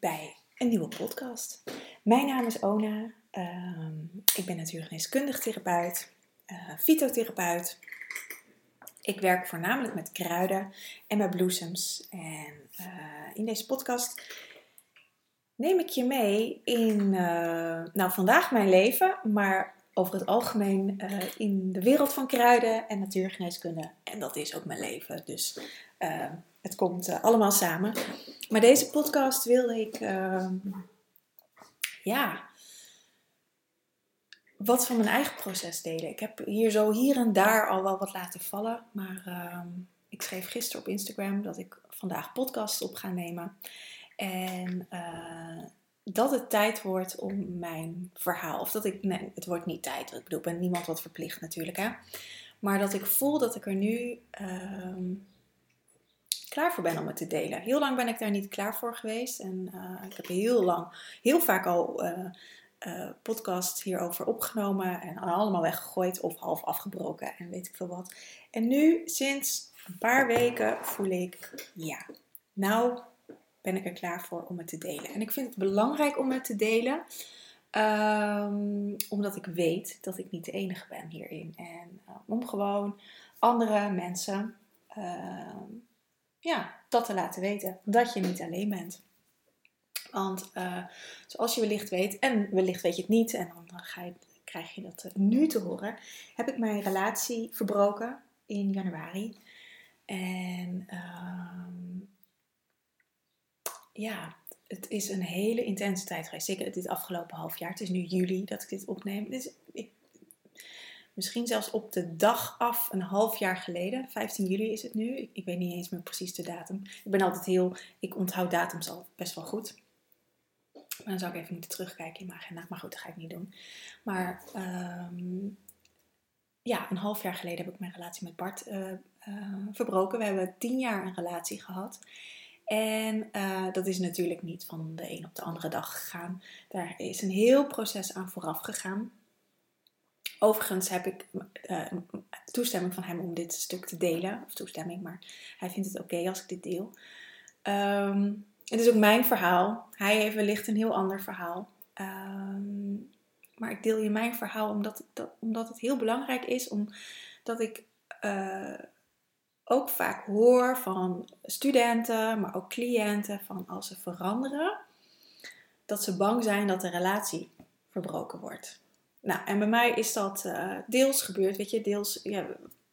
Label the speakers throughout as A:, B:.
A: bij een nieuwe podcast. Mijn naam is Ona. Ehm, ik ben natuurgeneeskundig therapeut, uh, fytotherapeut. Ik werk voornamelijk met kruiden en met bloesems. En uh, in deze podcast neem ik je mee in, uh, nou vandaag mijn leven, maar over het algemeen in de wereld van kruiden en natuurgeneeskunde. En dat is ook mijn leven. Dus het komt uh, allemaal samen. Maar deze podcast wilde ik, uh, ja, wat van mijn eigen proces delen. Ik heb hier zo hier en daar al wel wat laten vallen. Maar uh, ik schreef gisteren op Instagram dat ik vandaag podcasts op ga nemen. En uh, dat het tijd wordt om mijn verhaal. Of dat ik. Nee, het wordt niet tijd. Ik bedoel, ik ben niemand wat verplicht natuurlijk. Hè? Maar dat ik voel dat ik er nu ehm, klaar voor ben om het te delen. Heel lang ben ik daar niet klaar voor geweest. En uh, ik heb heel lang, heel vaak al uh, podcasts hierover opgenomen. En allemaal weggegooid of half afgebroken en weet ik veel wat. En nu, sinds een paar weken, voel ik, ja, nou ben ik er klaar voor om het te delen. En ik vind het belangrijk om het te delen. Um, omdat ik weet dat ik niet de enige ben hierin. En om gewoon andere mensen uh, ja, dat te laten weten. Dat je niet alleen bent. Want uh, zoals je wellicht weet, en wellicht weet je het niet, en dan ga je, krijg je dat nu te horen, heb ik mijn relatie verbroken in januari. En uh, ja, het is een hele intense tijd geweest. Zeker dit afgelopen half jaar. Het is nu juli dat ik dit opneem. Dus ik Misschien zelfs op de dag af, een half jaar geleden. 15 juli is het nu. Ik, weet niet eens meer precies de datum. Ik ben altijd heel, ik onthoud datums al best wel goed. Maar dan zou ik even moeten terugkijken in mijn agenda. Maar goed, dat ga ik niet doen. Maar um, ja, een half jaar geleden heb ik mijn relatie met Bart uh, uh, verbroken. We hebben tien jaar een relatie gehad. En uh, dat is natuurlijk niet van de een op de andere dag gegaan. Daar is een heel proces aan vooraf gegaan. Overigens heb ik uh, toestemming van hem om dit stuk te delen. Of toestemming, maar hij vindt het oké als ik dit deel. Um, het is ook mijn verhaal. Hij heeft wellicht een heel ander verhaal. Um, maar ik deel je mijn verhaal omdat, dat, omdat het heel belangrijk is. Omdat ik uh, ook vaak hoor van studenten, maar ook cliënten, van als ze veranderen, dat ze bang zijn dat de relatie verbroken wordt. Nou, en bij mij is dat uh, deels gebeurd, weet je, deels ja,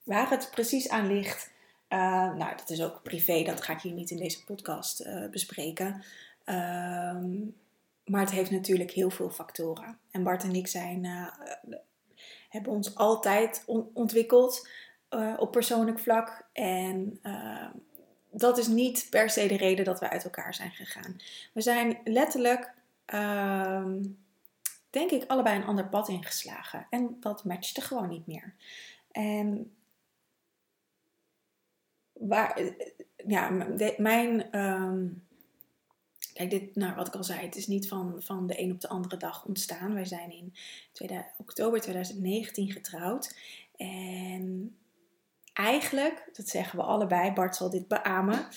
A: waar het precies aan ligt. Uh, nou, dat is ook privé, dat ga ik hier niet in deze podcast uh, bespreken. Ehm, maar het heeft natuurlijk heel veel factoren. En Bart en ik zijn, hebben ons altijd on ontwikkeld op persoonlijk vlak. En dat is niet per se de reden dat we uit elkaar zijn gegaan. We zijn letterlijk ehm, denk ik, allebei een ander pad ingeslagen. En dat matchte gewoon niet meer. En waar, ja, mijn. Um, kijk, dit, nou, wat ik al zei, het is niet van, van de een op de andere dag ontstaan. Wij zijn in 2000, oktober 2019 getrouwd. En eigenlijk, dat zeggen we allebei, Bart zal dit beamen.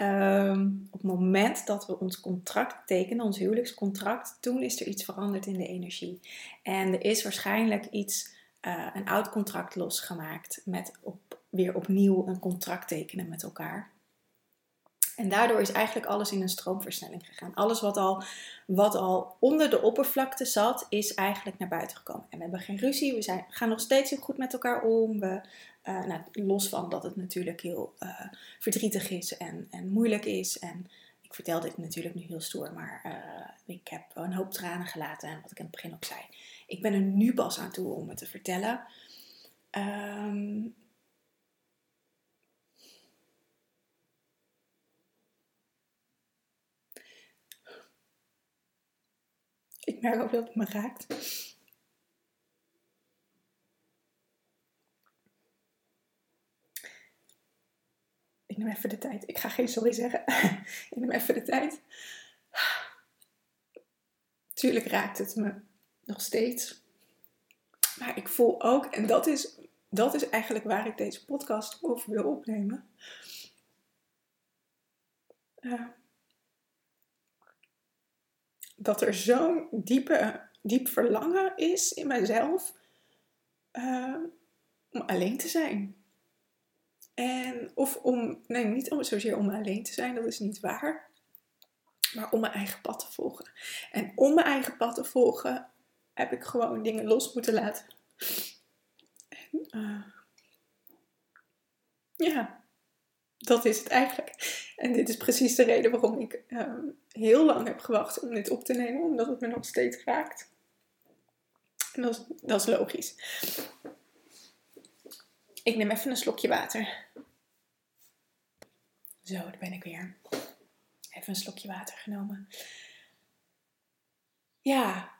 A: Um, op het moment dat we ons contract tekenen, ons huwelijkscontract, toen is er iets veranderd in de energie. En er is waarschijnlijk iets, uh, een oud contract losgemaakt met op, weer opnieuw een contract tekenen met elkaar. En daardoor is eigenlijk alles in een stroomversnelling gegaan. Alles wat al, wat al onder de oppervlakte zat, is eigenlijk naar buiten gekomen. En we hebben geen ruzie, we zijn, gaan nog steeds heel goed met elkaar om. We, uh, nou, los van dat het natuurlijk heel uh, verdrietig is en, en moeilijk is. En ik vertel dit natuurlijk nu heel stoer, maar uh, ik heb een hoop tranen gelaten. En wat ik in het begin ook zei, ik ben er nu pas aan toe om het te vertellen. Um, Ik merk ook dat het me raakt. Ik neem even de tijd. Ik ga geen sorry zeggen. Ik neem even de tijd. Tuurlijk raakt het me nog steeds. Maar ik voel ook, en dat is, dat is eigenlijk waar ik deze podcast over wil opnemen. Uh, dat er zo'n diepe, diep verlangen is in mijzelf uh, om alleen te zijn. En, of om, nee, niet om, zozeer om alleen te zijn, dat is niet waar. Maar om mijn eigen pad te volgen. En om mijn eigen pad te volgen heb ik gewoon dingen los moeten laten. En, uh, ja, dat is het eigenlijk. En dit is precies de reden waarom ik uh, heel lang heb gewacht om dit op te nemen, omdat het me nog steeds raakt. En dat is, dat is logisch. Ik neem even een slokje water. Zo, daar ben ik weer. Even een slokje water genomen. Ja.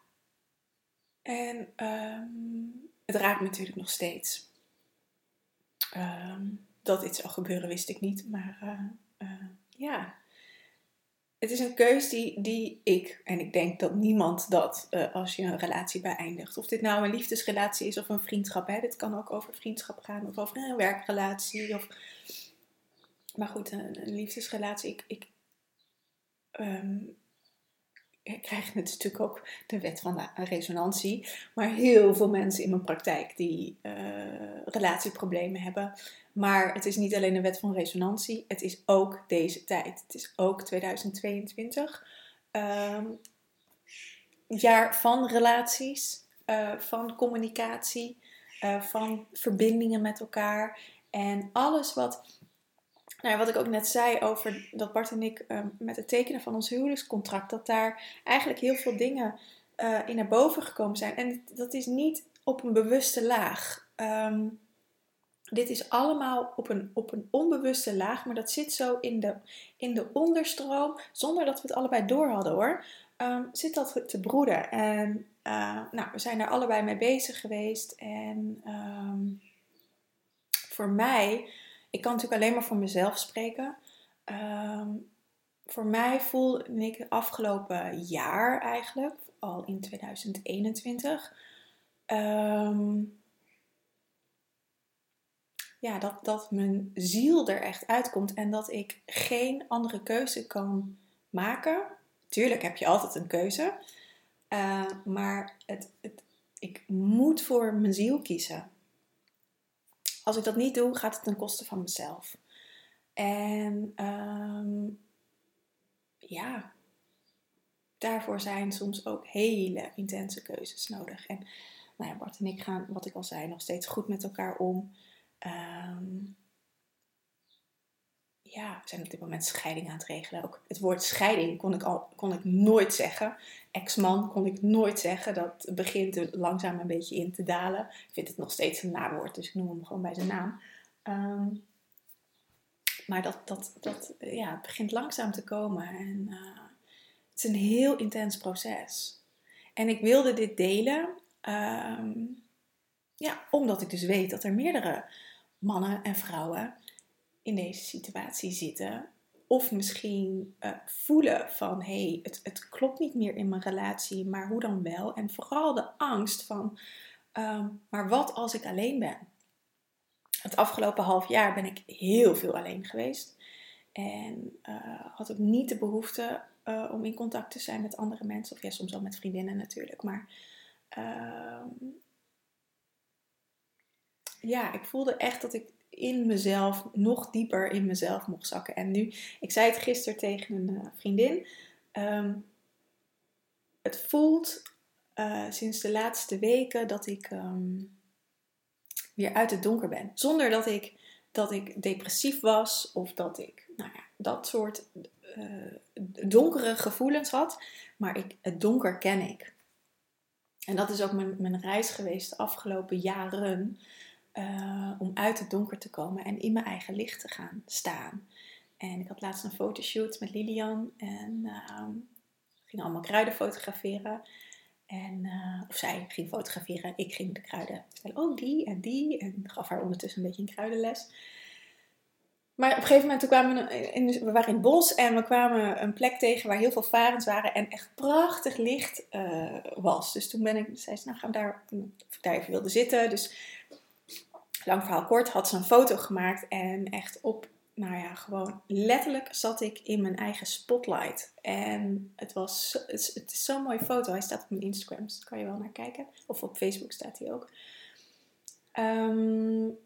A: En um, het raakt me natuurlijk nog steeds. Um, dat dit zou gebeuren wist ik niet. Maar uh, uh, ja. Het is een keus die, die ik, en ik denk dat niemand dat uh, als je een relatie beëindigt. Of dit nou een liefdesrelatie is of een vriendschap. Hè? Dit kan ook over vriendschap gaan of over een werkrelatie. Of... Maar goed, een, liefdesrelatie. Ik, ik, ik krijg natuurlijk ook de wet van resonantie. Maar heel veel mensen in mijn praktijk die uh, relatieproblemen hebben. Maar het is niet alleen de wet van resonantie, het is ook deze tijd. Het is ook 2022. Um, jaar van relaties, uh, van communicatie, van verbindingen met elkaar. En alles wat nou, wat ik ook net zei over dat Bart en ik um, met het tekenen van ons huwelijkscontract, dat daar eigenlijk heel veel dingen uh, in naar boven gekomen zijn. En dat is niet op een bewuste laag. Um, dit is allemaal op een, op een onbewuste laag, maar dat zit zo in de, in de onderstroom, zonder dat we het allebei door hadden hoor. Um, zit dat te broeden. En uh, nou, we zijn daar allebei mee bezig geweest. En voor mij ik kan natuurlijk alleen maar voor mezelf spreken. Um, voor mij voelde ik het afgelopen jaar eigenlijk, al in 2021, um, ehm, ja, dat, dat mijn ziel er echt uitkomt en dat ik geen andere keuze kan maken. Tuurlijk heb je altijd een keuze, uh, maar het, het, ik moet voor mijn ziel kiezen. Als ik dat niet doe, gaat het ten koste van mezelf. En um, ja, daarvoor zijn soms ook hele intense keuzes nodig. En nou ja, Bart en ik gaan, wat ik al zei, nog steeds goed met elkaar om. Um, ja, we zijn op dit moment scheiding aan het regelen. Ook het woord scheiding kon ik, al, kon ik nooit zeggen. Ex-man kon ik nooit zeggen. Dat begint er langzaam een beetje in te dalen. Ik vind het nog steeds een nawoord, dus ik noem hem gewoon bij zijn naam. Um, maar dat, dat, dat ja, het begint langzaam te komen. En uh, het is een heel intens proces. En ik wilde dit delen, um, ja, omdat ik dus weet dat er meerdere mannen en vrouwen in deze situatie zitten. Of misschien uh, voelen van hé, hey, het, het klopt niet meer in mijn relatie, maar hoe dan wel? En vooral de angst van, um, maar wat als ik alleen ben? Het afgelopen half jaar ben ik heel veel alleen geweest. En uh, had ook niet de behoefte uh, om in contact te zijn met andere mensen. Of ja, soms wel met vriendinnen natuurlijk. Maar uh, ja, ik voelde echt dat ik in mezelf, nog dieper in mezelf mocht zakken. En nu, ik zei het gisteren tegen een uh, vriendin. Um, het voelt uh, sinds de laatste weken dat ik um, weer uit het donker ben. Zonder dat ik, dat ik depressief was of dat ik nou ja, dat soort uh, donkere gevoelens had. Maar ik, het donker ken ik. En dat is ook mijn, mijn reis geweest de afgelopen jaren. Uh, om uit het donker te komen en in mijn eigen licht te gaan staan. En ik had laatst een fotoshoot met Lilian en uh, ging allemaal kruiden fotograferen. En, uh, of zij ging fotograferen, ik ging de kruiden vertellen. Oh, die en die. En gaf haar ondertussen een beetje een kruidenles. Maar op een gegeven moment toen kwamen we, in, we waren in het bos en we kwamen een plek tegen waar heel veel varens waren en echt prachtig licht was. Dus toen ben ik, zei ze, nou gaan we daar, of ik daar even wilde zitten. Dus lang verhaal kort, had ze een foto gemaakt en echt op nou ja, gewoon letterlijk zat ik in mijn eigen spotlight. En het, was, het, is zo'n mooie foto. Hij staat op mijn Instagram, dus kan je wel naar kijken. Of op Facebook staat hij ook. Um,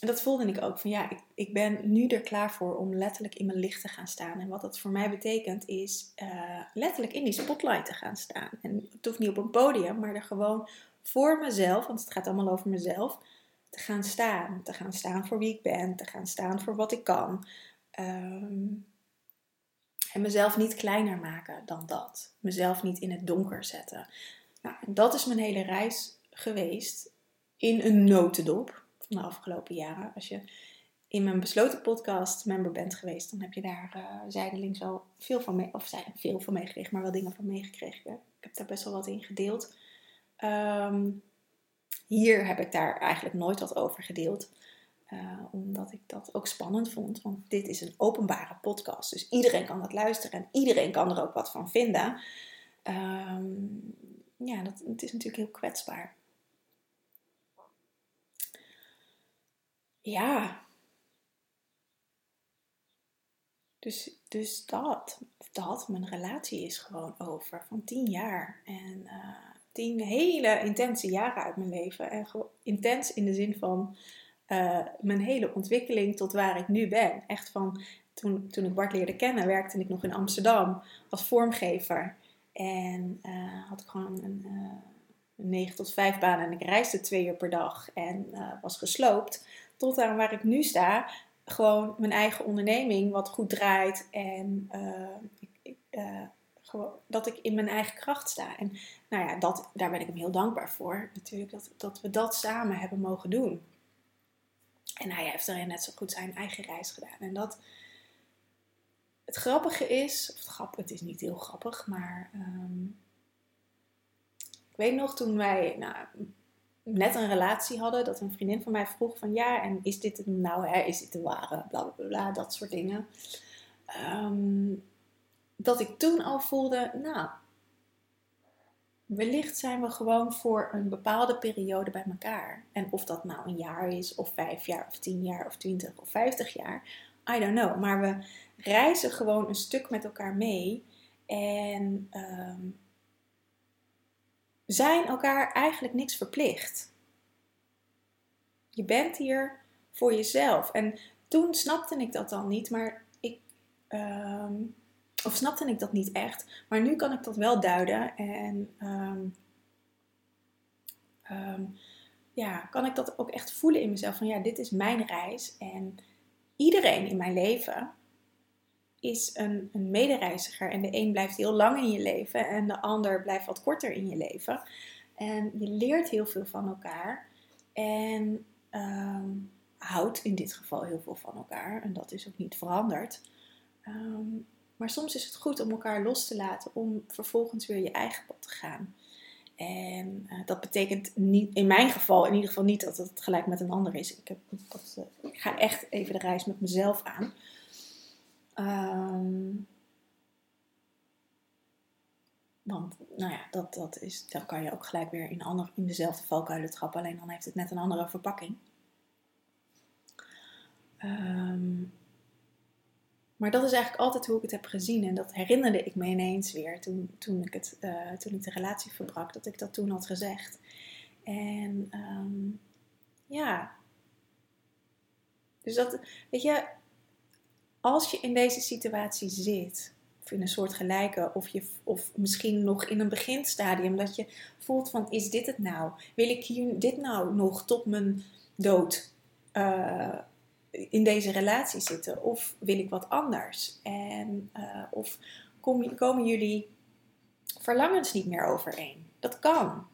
A: dat voelde ik ook. Van ja, ik, ik ben nu er klaar voor om letterlijk in mijn licht te gaan staan. En wat dat voor mij betekent is uh, letterlijk in die spotlight te gaan staan. En het hoeft niet op een podium, maar er gewoon voor mezelf, want het gaat allemaal over mezelf, te gaan staan. Te gaan staan voor wie ik ben, te gaan staan voor wat ik kan. Um, en mezelf niet kleiner maken dan dat. Mezelf niet in het donker zetten. Nou, dat is mijn hele reis geweest in een notendop van de afgelopen jaren. Als je in mijn besloten podcast member bent geweest, dan heb je daar uh, zijdelings wel veel van mee, of zijn veel van meegekregen, maar wel dingen van meegekregen. Ik heb daar best wel wat in gedeeld. Ehm, hier heb ik daar eigenlijk nooit wat over gedeeld. Uh, omdat ik dat ook spannend vond. Want dit is een openbare podcast. Dus iedereen kan dat luisteren en iedereen kan er ook wat van vinden. Um, ja, dat, het is natuurlijk heel kwetsbaar. Ja. Dus, dus dat, dat, mijn relatie is gewoon over van tien jaar. En uh, tien hele intense jaren uit mijn leven. En intens in de zin van uh, mijn hele ontwikkeling tot waar ik nu ben. Echt van toen, toen ik Bart leerde kennen, werkte ik nog in Amsterdam als vormgever. En uh, had ik gewoon een, een 9 tot 5 baan en ik reisde twee uur per dag en was gesloopt tot aan waar ik nu sta, gewoon mijn eigen onderneming wat goed draait en uh, dat ik in mijn eigen kracht sta. En nou ja, dat, daar ben ik hem heel dankbaar voor. Natuurlijk dat, dat we dat samen hebben mogen doen. En hij heeft erin net zo goed zijn eigen reis gedaan. En dat het grappige is, of het, grappig, het is niet heel grappig, maar um, ik weet nog toen wij, nou, net een relatie hadden, dat een vriendin van mij vroeg van ja, en is dit het nou, is dit de ware, bla bla bla, dat soort dingen. Ehm, dat ik toen al voelde, nou, wellicht zijn we gewoon voor een bepaalde periode bij elkaar. En of dat nou een jaar is, of vijf jaar, of tien jaar, of twintig, of vijftig jaar, I don't know. Maar we reizen gewoon een stuk met elkaar mee. En um, zijn elkaar eigenlijk niks verplicht. Je bent hier voor jezelf. En toen snapte ik dat dan niet, maar ik. Ehm, of snapte ik dat niet echt. Maar nu kan ik dat wel duiden. En um, um, ja, kan ik dat ook echt voelen in mezelf. Van ja, dit is mijn reis. En iedereen in mijn leven is een, een medereiziger. En de een blijft heel lang in je leven en de ander blijft wat korter in je leven. En je leert heel veel van elkaar. En um, houdt in dit geval heel veel van elkaar. En dat is ook niet veranderd. Maar soms is het goed om elkaar los te laten om vervolgens weer je eigen pad te gaan. En uh, dat betekent niet, in mijn geval in ieder geval niet dat het gelijk met een ander is. Ik, heb, dat, uh, ik ga echt even de reis met mezelf aan. Um, want nou ja, dat, dat is, dan kan je ook gelijk weer in, ander, in dezelfde valkuilen trappen, alleen dan heeft het net een andere verpakking. Um, maar dat is eigenlijk altijd hoe ik het heb gezien. En dat herinnerde ik me ineens weer toen, toen, ik, het, uh, toen ik de relatie verbrak, dat ik dat toen had gezegd. En um, ja. Dus dat, weet je, als je in deze situatie zit, of in een soort gelijke, of, je, of misschien nog in een beginstadium, dat je voelt van, is dit het nou? Wil ik hier dit nou nog tot mijn dood uh, in deze relatie zitten? Of wil ik wat anders? En, uh, of kom, komen jullie verlangens niet meer overeen? Dat kan.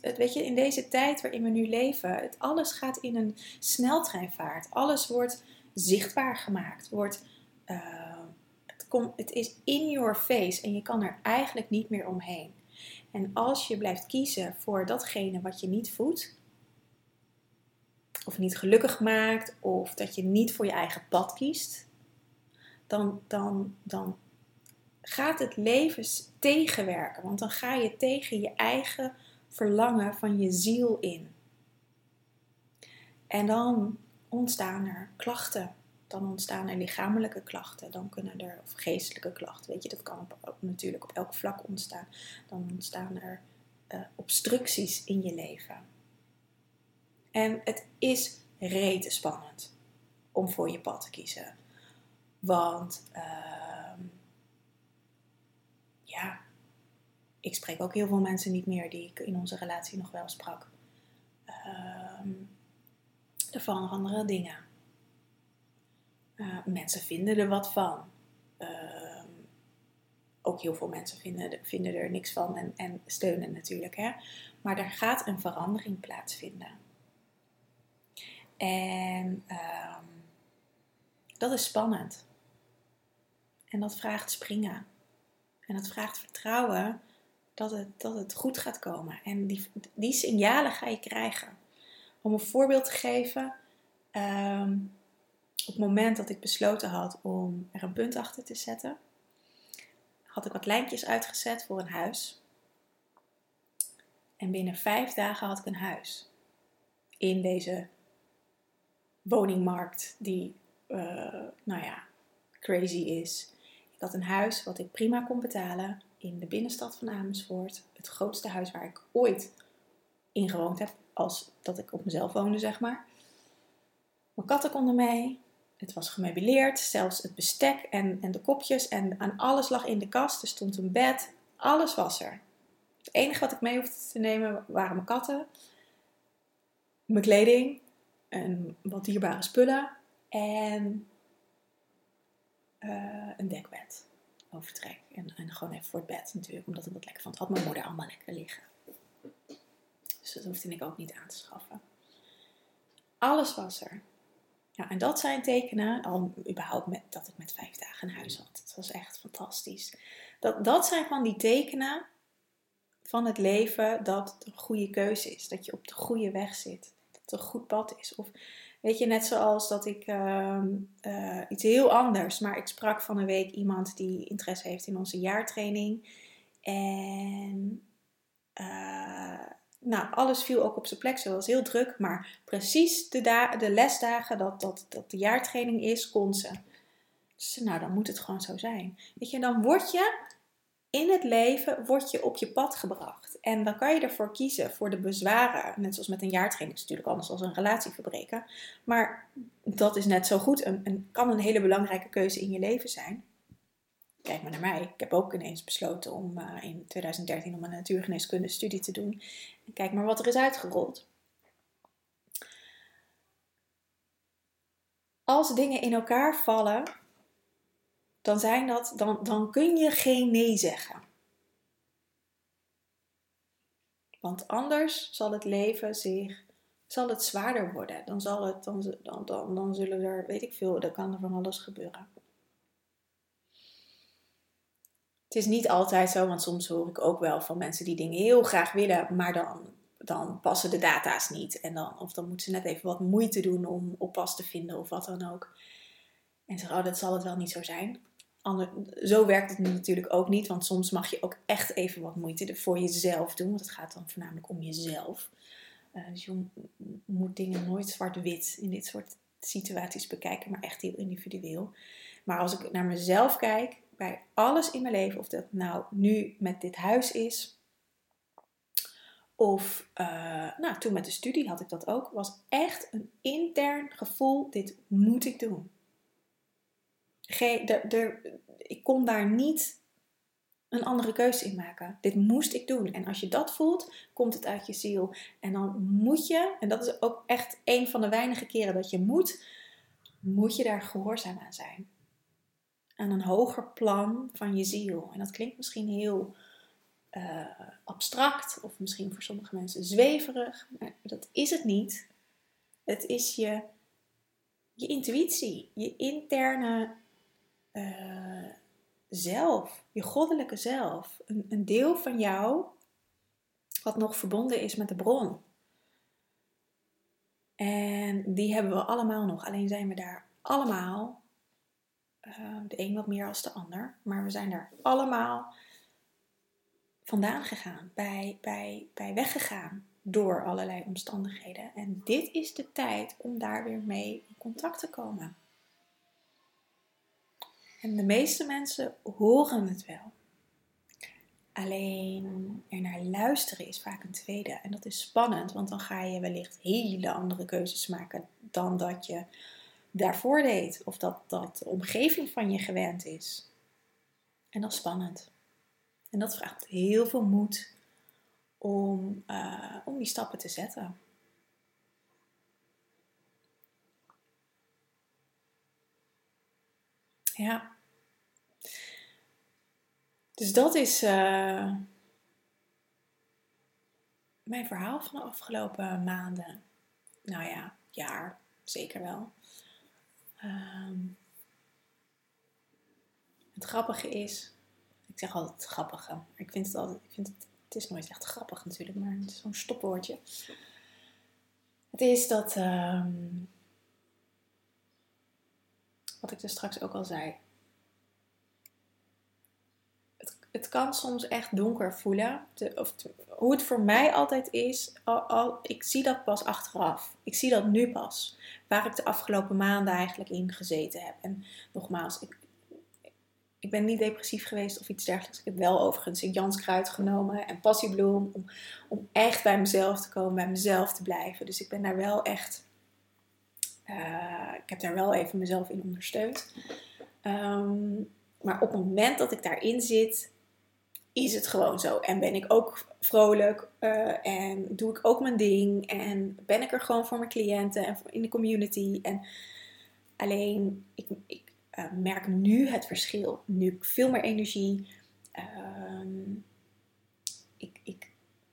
A: Het, weet je, in deze tijd waarin we nu leven, het, alles gaat in een sneltreinvaart. Alles wordt zichtbaar gemaakt. Wordt, uh, het, het is in your face en je kan er eigenlijk niet meer omheen. En als je blijft kiezen voor datgene wat je niet voedt, of niet gelukkig maakt, of dat je niet voor je eigen pad kiest, dan, dan, dan gaat het leven tegenwerken. Want dan ga je tegen je eigen verlangen van je ziel in. En dan ontstaan er klachten. Dan ontstaan er lichamelijke klachten. Dan kunnen er, of geestelijke klachten, weet je, dat kan natuurlijk op elk vlak ontstaan. Dan ontstaan er uh, obstructies in je leven. En het is rete spannend om voor je pad te kiezen. Want uh, ja, ik spreek ook heel veel mensen niet meer die ik in onze relatie nog wel sprak. Uh, er veranderen dingen. Uh, mensen vinden er wat van. Uh, ook heel veel mensen vinden, vinden er niks van en, en steunen natuurlijk. Hè? Maar er gaat een verandering plaatsvinden. En ehm, dat is spannend. En dat vraagt springen. En dat vraagt vertrouwen dat het, dat het goed gaat komen. En die, die signalen ga je krijgen. Om een voorbeeld te geven. Ehm, op het moment dat ik besloten had om er een punt achter te zetten, had ik wat lijntjes uitgezet voor een huis. En binnen vijf dagen had ik een huis. In deze woningmarkt die, uh, nou ja, crazy is. Ik had een huis wat ik prima kon betalen in de binnenstad van Amersfoort. Het grootste huis waar ik ooit in gewoond heb, als dat ik op mezelf woonde, zeg maar. Mijn katten konden mee. Het was gemeubileerd, zelfs het bestek en, en de kopjes en aan alles lag in de kast. Er stond een bed, alles was er. Het enige wat ik mee hoefde te nemen waren mijn katten, mijn kleding en wat dierbare spullen en uh, een dekbed overtrek. En, en gewoon even voor het bed natuurlijk, omdat ik dat lekker vond. Had mijn moeder allemaal lekker liggen. Dus dat hoefde ik ook niet aan te schaffen. Alles was er. Ja, en dat zijn tekenen, al überhaupt met, dat ik met vijf dagen een huis had. Het was echt fantastisch. Dat, dat zijn van die tekenen van het leven dat het een goede keuze is. Dat je op de goede weg zit. Het een goed pad is. Of weet je, net zoals dat ik uh, uh, iets heel anders. Maar ik sprak van een week iemand die interesse heeft in onze jaartraining. En uh, nou, alles viel ook op zijn plek. Ze was heel druk, maar precies de, de lesdagen dat, dat, dat de jaartraining is, kon ze. Dus nou, dan moet het gewoon zo zijn. Weet je, dan word je in het leven word je op je pad gebracht. En dan kan je ervoor kiezen voor de bezwaren. Net zoals met een jaartraining, is natuurlijk anders als een relatie verbreken. Maar dat is net zo goed. En kan een hele belangrijke keuze in je leven zijn. Kijk maar naar mij. Ik heb ook ineens besloten om uh, in 2013 om een natuurgeneeskunde studie te doen. En kijk maar wat er is uitgerold. Als dingen in elkaar vallen, dan, zijn dat, dan, dan kun je geen nee zeggen. Want anders zal het leven zich, zal het zwaarder worden. Dan, zal het, dan, dan, dan, dan zullen er, weet ik veel, dan kan er van alles gebeuren. Het is niet altijd zo, want soms hoor ik ook wel van mensen die dingen heel graag willen, maar dan, dan passen de data's niet. En dan, of dan moeten ze net even wat moeite doen om oppas te vinden of wat dan ook. En zeggen, oh, dat zal het wel niet zo zijn. Zo werkt het natuurlijk ook niet, want soms mag je ook echt even wat moeite voor jezelf doen. Want het gaat dan voornamelijk om jezelf. Uh, dus je moet dingen nooit zwart-wit in dit soort situaties bekijken, maar echt heel individueel. Maar als ik naar mezelf kijk, bij alles in mijn leven, of dat nou nu met dit huis is, of uh, nou, toen met de studie had ik dat ook, was echt een intern gevoel: dit moet ik doen. Ik kon daar niet een andere keuze in maken. Dit moest ik doen. En als je dat voelt, komt het uit je ziel. En dan moet je, en dat is ook echt een van de weinige keren dat je moet, moet je daar gehoorzaam aan zijn aan een hoger plan van je ziel. En dat klinkt misschien heel uh, abstract of misschien voor sommige mensen zweverig, maar dat is het niet. Het is je, je intuïtie, je interne uh, zelf, je goddelijke zelf. Een, een deel van jou wat nog verbonden is met de bron. En die hebben we allemaal nog, alleen zijn we daar allemaal Ehm, de een wat meer als de ander. Maar we zijn daar allemaal vandaan gegaan, bij, bij, bij weggegaan. door allerlei omstandigheden. En dit is de tijd om daar weer mee in contact te komen. En de meeste mensen horen het wel. Alleen er naar luisteren is vaak een tweede. En dat is spannend, want dan ga je wellicht hele andere keuzes maken dan dat je daarvoor deed. Of dat, dat de omgeving van je gewend is. En dat is spannend. En dat vraagt heel veel moed om, uh, om die stappen te zetten. Ja. Dus dat is uh, mijn verhaal van de afgelopen maanden. Nou ja, jaar, zeker wel. Um, het grappige is, ik zeg altijd het grappige, ik vind het altijd, ik vind het, het is nooit echt grappig natuurlijk, maar het is zo'n stopwoordje. Het is dat, um, wat ik dus straks ook al zei, het, kan soms echt donker voelen. of hoe het voor mij altijd is, al, ik zie dat pas achteraf. Ik zie dat nu pas. Waar ik de afgelopen maanden eigenlijk in gezeten heb. En nogmaals, ik, ik ben niet depressief geweest of iets dergelijks. Ik heb wel overigens Jans kruid genomen en passiebloem. Om, om echt bij mezelf te komen, bij mezelf te blijven. Dus ik ben daar wel echt. Uh, ik heb daar wel even mezelf in ondersteund. Um, maar op het moment dat ik daarin zit, is het gewoon zo. En ben ik ook vrolijk uh, en doe ik ook mijn ding. En ben ik er gewoon voor mijn cliënten en in de community. En alleen, ik, ik uh, merk nu het verschil. Nu ik veel meer energie. Uh, ik, ik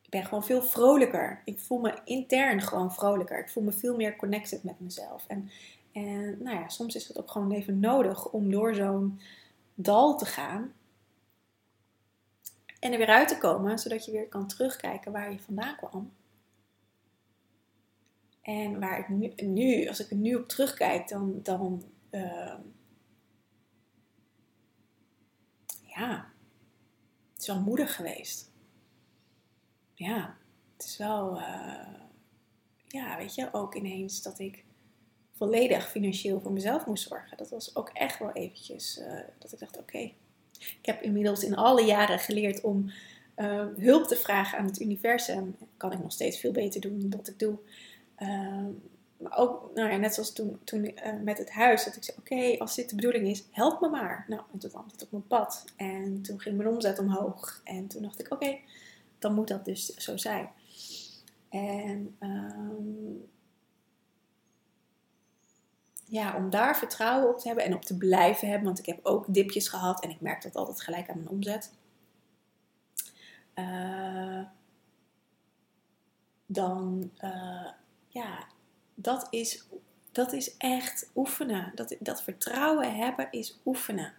A: ben gewoon veel vrolijker. Ik voel me intern gewoon vrolijker. Ik voel me veel meer connected met mezelf. En, en nou ja, soms is het ook gewoon even nodig om door zo'n dal te gaan. En er weer uit te komen, zodat je weer kan terugkijken waar je vandaan kwam. En waar ik nu, nu als ik er nu op terugkijk, dan, dan uh, ja, het is wel moedig geweest. Ja, het is wel, uh, ja, weet je, ook ineens dat ik volledig financieel voor mezelf moest zorgen. Dat was ook echt wel eventjes uh, dat ik dacht, oké. Ik heb inmiddels in alle jaren geleerd om uh, hulp te vragen aan het universum. Kan ik nog steeds veel beter doen dan dat ik doe. Uh, maar ook, nou ja, net zoals toen, toen met het huis, dat ik zei, oké, als dit de bedoeling is, help me maar. Nou, en toen kwam het op mijn pad. En toen ging mijn omzet omhoog. En toen dacht ik, oké, dan moet dat dus zo zijn. En um, ja, om daar vertrouwen op te hebben en op te blijven hebben. Want ik heb ook dipjes gehad en ik merk dat altijd gelijk aan mijn omzet. Uh, dan, uh, ja, dat is, dat is echt oefenen. Dat, dat vertrouwen hebben is oefenen.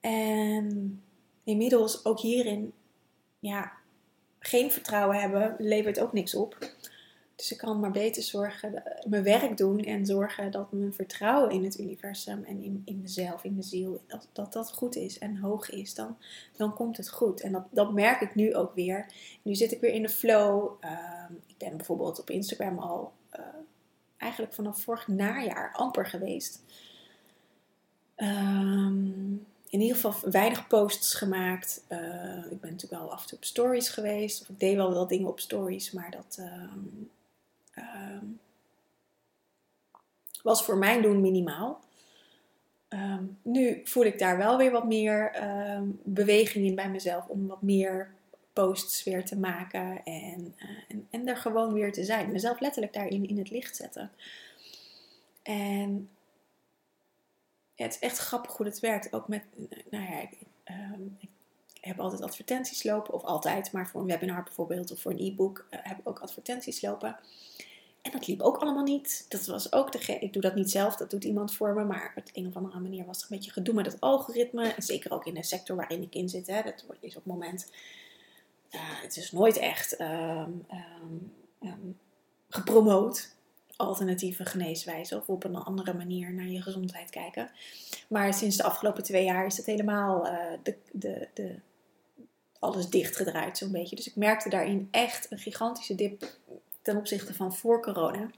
A: En inmiddels ook hierin, ja, geen vertrouwen hebben levert ook niks op. Dus ik kan maar beter zorgen, mijn werk doen en zorgen dat mijn vertrouwen in het universum en in, in mezelf, in mijn ziel, dat, dat dat goed is en hoog is. Dan, dan komt het goed. En dat, dat merk ik nu ook weer. Nu zit ik weer in de flow. Ehm, ik ben bijvoorbeeld op Instagram al uh, eigenlijk vanaf vorig najaar amper geweest. Um, in ieder geval weinig posts gemaakt. Uh, ik ben natuurlijk wel af en toe op stories geweest. Of ik deed wel wel dingen op stories, maar dat, uh, uh, was voor mijn doen minimaal. Ehm, nu voel ik daar wel weer wat meer ehm, beweging in bij mezelf om wat meer posts weer te maken en, uh, en, en er gewoon weer te zijn. Mezelf letterlijk daarin in het licht zetten. En het is echt grappig hoe het werkt. Ook met, nou ja, ik, ik heb altijd advertenties lopen, of altijd, maar voor een webinar bijvoorbeeld of voor een e-book uh, heb ik ook advertenties lopen. En dat liep ook allemaal niet. Dat was ook de ik doe dat niet zelf, dat doet iemand voor me. Maar op een of andere manier was het een beetje gedoe met het algoritme. En zeker ook in de sector waarin ik in zit. Hè, dat is op het moment. Uh, het is nooit echt um, um, um, gepromoot. Alternatieve geneeswijzen of op een andere manier naar je gezondheid kijken. Maar sinds de afgelopen twee jaar is het helemaal uh, de, de, de alles dichtgedraaid zo'n beetje. Dus ik merkte daarin echt een gigantische dip ten opzichte van voor corona.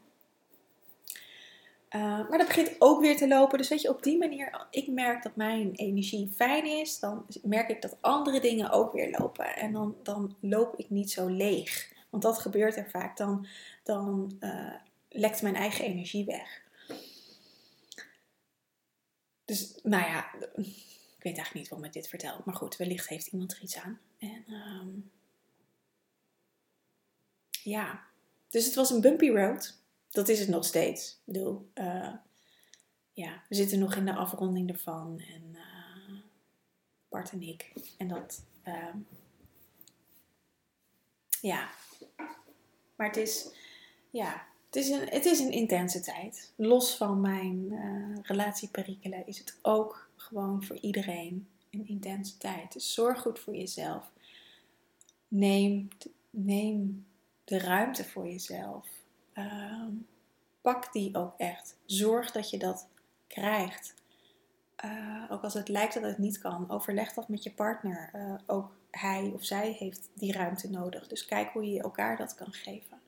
A: Uh, maar dat begint ook weer te lopen. Dus weet je, op die manier, ik merk dat mijn energie fijn is, dan merk ik dat andere dingen ook weer lopen. En dan, dan loop ik niet zo leeg. Want dat gebeurt er vaak. Dan, dan uh, lekt mijn eigen energie weg. Dus, nou ja, ik weet eigenlijk niet waarom ik dit vertel. Maar goed, wellicht heeft iemand er iets aan. En um, ja, dus het was een bumpy road. Dat is het nog steeds. Ik bedoel, uh, ja, we zitten nog in de afronding ervan. En uh, Bart en ik. En dat, uh, ja. Maar het is, ja, het is, een, het is een intense tijd. Los van mijn uh, relatieperikelen is het ook gewoon voor iedereen een intense tijd. Dus zorg goed voor jezelf. Neem, neem de ruimte voor jezelf. Uh, pak die ook echt. Zorg dat je dat krijgt. Uh, ook als het lijkt dat het niet kan, overleg dat met je partner. Uh, ook hij of zij heeft die ruimte nodig. Dus kijk hoe je elkaar dat kan geven.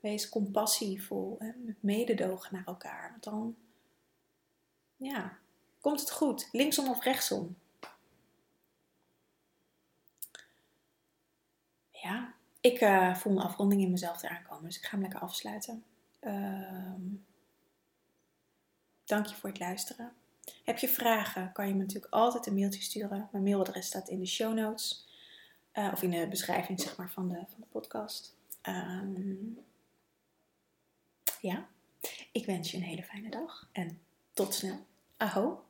A: Wees compassievol en mededogen naar elkaar. Want dan ja, komt het goed. Linksom of rechtsom. Ja, ik uh, voel een afronding in mezelf eraan komen. Dus ik ga hem lekker afsluiten. Uh, dank je voor het luisteren. Heb je vragen, kan je me natuurlijk altijd een mailtje sturen. Mijn mailadres staat in de show notes. Uh, of in de beschrijving zeg maar, van, de, van de podcast. Um, ja, ik wens je een hele fijne dag en tot snel. Aho.